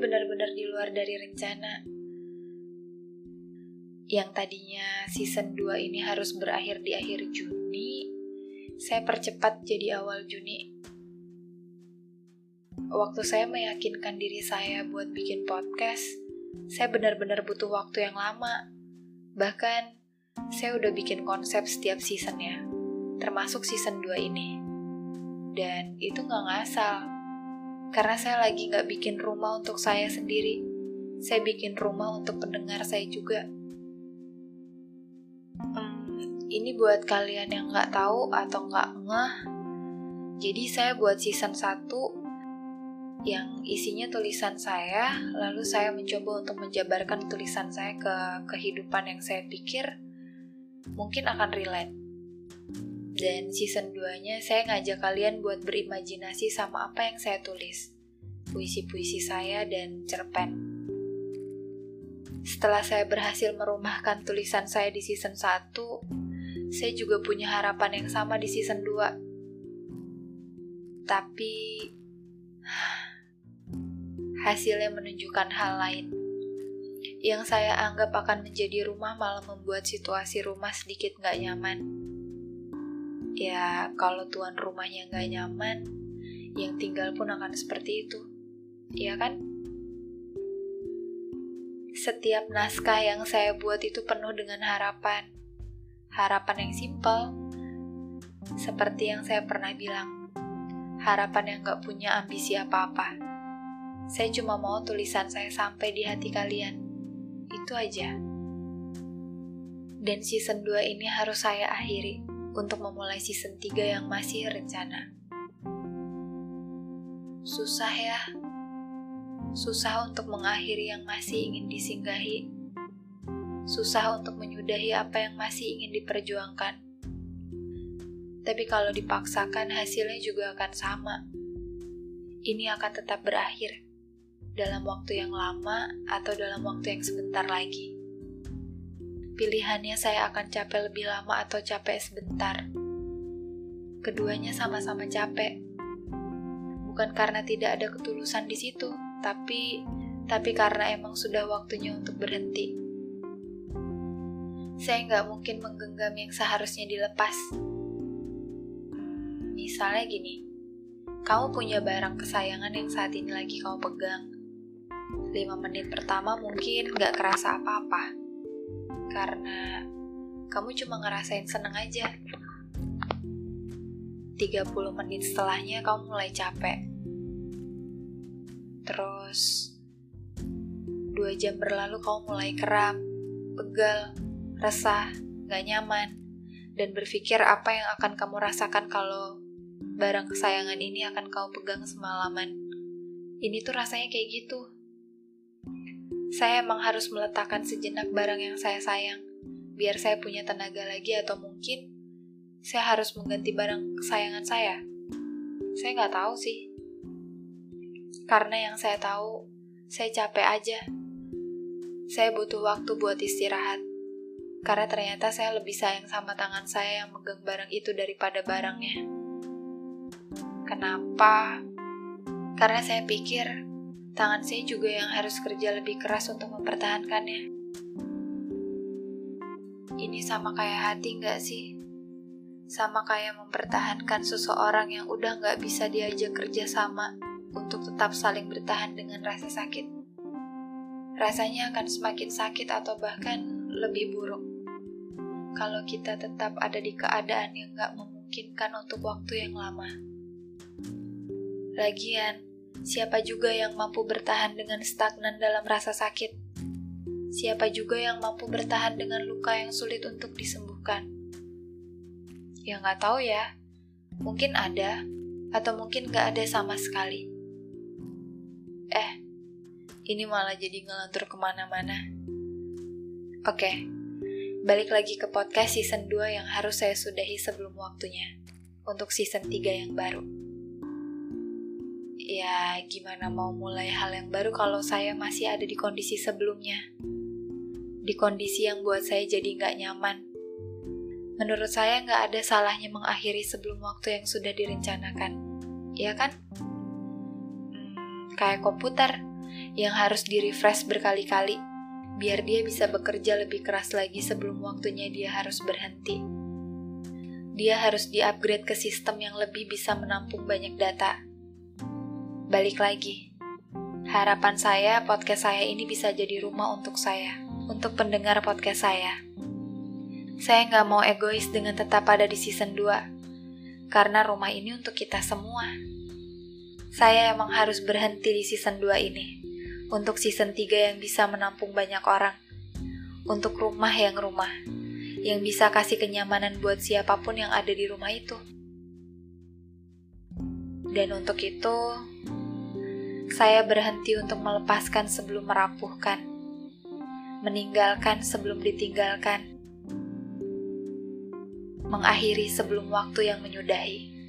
benar-benar di luar dari rencana. Yang tadinya season 2 ini harus berakhir di akhir Juni, saya percepat jadi awal Juni. Waktu saya meyakinkan diri saya buat bikin podcast, saya benar-benar butuh waktu yang lama. Bahkan, saya udah bikin konsep setiap seasonnya, termasuk season 2 ini. Dan itu nggak ngasal, karena saya lagi nggak bikin rumah untuk saya sendiri. Saya bikin rumah untuk pendengar saya juga. Hmm, ini buat kalian yang nggak tahu atau nggak ngeh. Jadi saya buat season 1 yang isinya tulisan saya, lalu saya mencoba untuk menjabarkan tulisan saya ke kehidupan yang saya pikir mungkin akan relate. Dan season 2-nya saya ngajak kalian buat berimajinasi sama apa yang saya tulis. Puisi-puisi saya dan cerpen. Setelah saya berhasil merumahkan tulisan saya di season 1, saya juga punya harapan yang sama di season 2. Tapi hasilnya menunjukkan hal lain. Yang saya anggap akan menjadi rumah malah membuat situasi rumah sedikit nggak nyaman. Ya, kalau tuan rumahnya nggak nyaman, yang tinggal pun akan seperti itu. Iya kan? Setiap naskah yang saya buat itu penuh dengan harapan. Harapan yang simpel. Seperti yang saya pernah bilang. Harapan yang gak punya ambisi apa-apa saya cuma mau tulisan saya sampai di hati kalian. Itu aja. Dan season 2 ini harus saya akhiri untuk memulai season 3 yang masih rencana. Susah ya. Susah untuk mengakhiri yang masih ingin disinggahi. Susah untuk menyudahi apa yang masih ingin diperjuangkan. Tapi kalau dipaksakan hasilnya juga akan sama. Ini akan tetap berakhir dalam waktu yang lama atau dalam waktu yang sebentar lagi. Pilihannya saya akan capek lebih lama atau capek sebentar. Keduanya sama-sama capek. Bukan karena tidak ada ketulusan di situ, tapi tapi karena emang sudah waktunya untuk berhenti. Saya nggak mungkin menggenggam yang seharusnya dilepas. Misalnya gini, kamu punya barang kesayangan yang saat ini lagi kamu pegang 5 menit pertama mungkin gak kerasa apa-apa. Karena kamu cuma ngerasain seneng aja. 30 menit setelahnya kamu mulai capek. Terus 2 jam berlalu kamu mulai keram, pegal, resah, gak nyaman, dan berpikir apa yang akan kamu rasakan kalau barang kesayangan ini akan kamu pegang semalaman. Ini tuh rasanya kayak gitu saya emang harus meletakkan sejenak barang yang saya sayang, biar saya punya tenaga lagi atau mungkin saya harus mengganti barang kesayangan saya. Saya nggak tahu sih. Karena yang saya tahu, saya capek aja. Saya butuh waktu buat istirahat. Karena ternyata saya lebih sayang sama tangan saya yang megang barang itu daripada barangnya. Kenapa? Karena saya pikir tangan saya juga yang harus kerja lebih keras untuk mempertahankannya. Ini sama kayak hati nggak sih? Sama kayak mempertahankan seseorang yang udah nggak bisa diajak kerja sama untuk tetap saling bertahan dengan rasa sakit. Rasanya akan semakin sakit atau bahkan lebih buruk. Kalau kita tetap ada di keadaan yang nggak memungkinkan untuk waktu yang lama. Lagian, Siapa juga yang mampu bertahan dengan stagnan dalam rasa sakit? Siapa juga yang mampu bertahan dengan luka yang sulit untuk disembuhkan? Ya nggak tahu ya. Mungkin ada, atau mungkin nggak ada sama sekali. Eh, ini malah jadi ngelantur ke mana-mana. Oke, balik lagi ke podcast season 2 yang harus saya sudahi sebelum waktunya. Untuk season 3 yang baru ya gimana mau mulai hal yang baru kalau saya masih ada di kondisi sebelumnya. Di kondisi yang buat saya jadi nggak nyaman. Menurut saya nggak ada salahnya mengakhiri sebelum waktu yang sudah direncanakan. Ya kan? Hmm, kayak komputer yang harus di-refresh berkali-kali biar dia bisa bekerja lebih keras lagi sebelum waktunya dia harus berhenti. Dia harus di-upgrade ke sistem yang lebih bisa menampung banyak data. Balik lagi, harapan saya podcast saya ini bisa jadi rumah untuk saya, untuk pendengar podcast saya. Saya nggak mau egois dengan tetap ada di season 2, karena rumah ini untuk kita semua. Saya emang harus berhenti di season 2 ini untuk season 3 yang bisa menampung banyak orang, untuk rumah yang rumah, yang bisa kasih kenyamanan buat siapa pun yang ada di rumah itu. Dan untuk itu, saya berhenti untuk melepaskan sebelum merapuhkan, meninggalkan sebelum ditinggalkan, mengakhiri sebelum waktu yang menyudahi.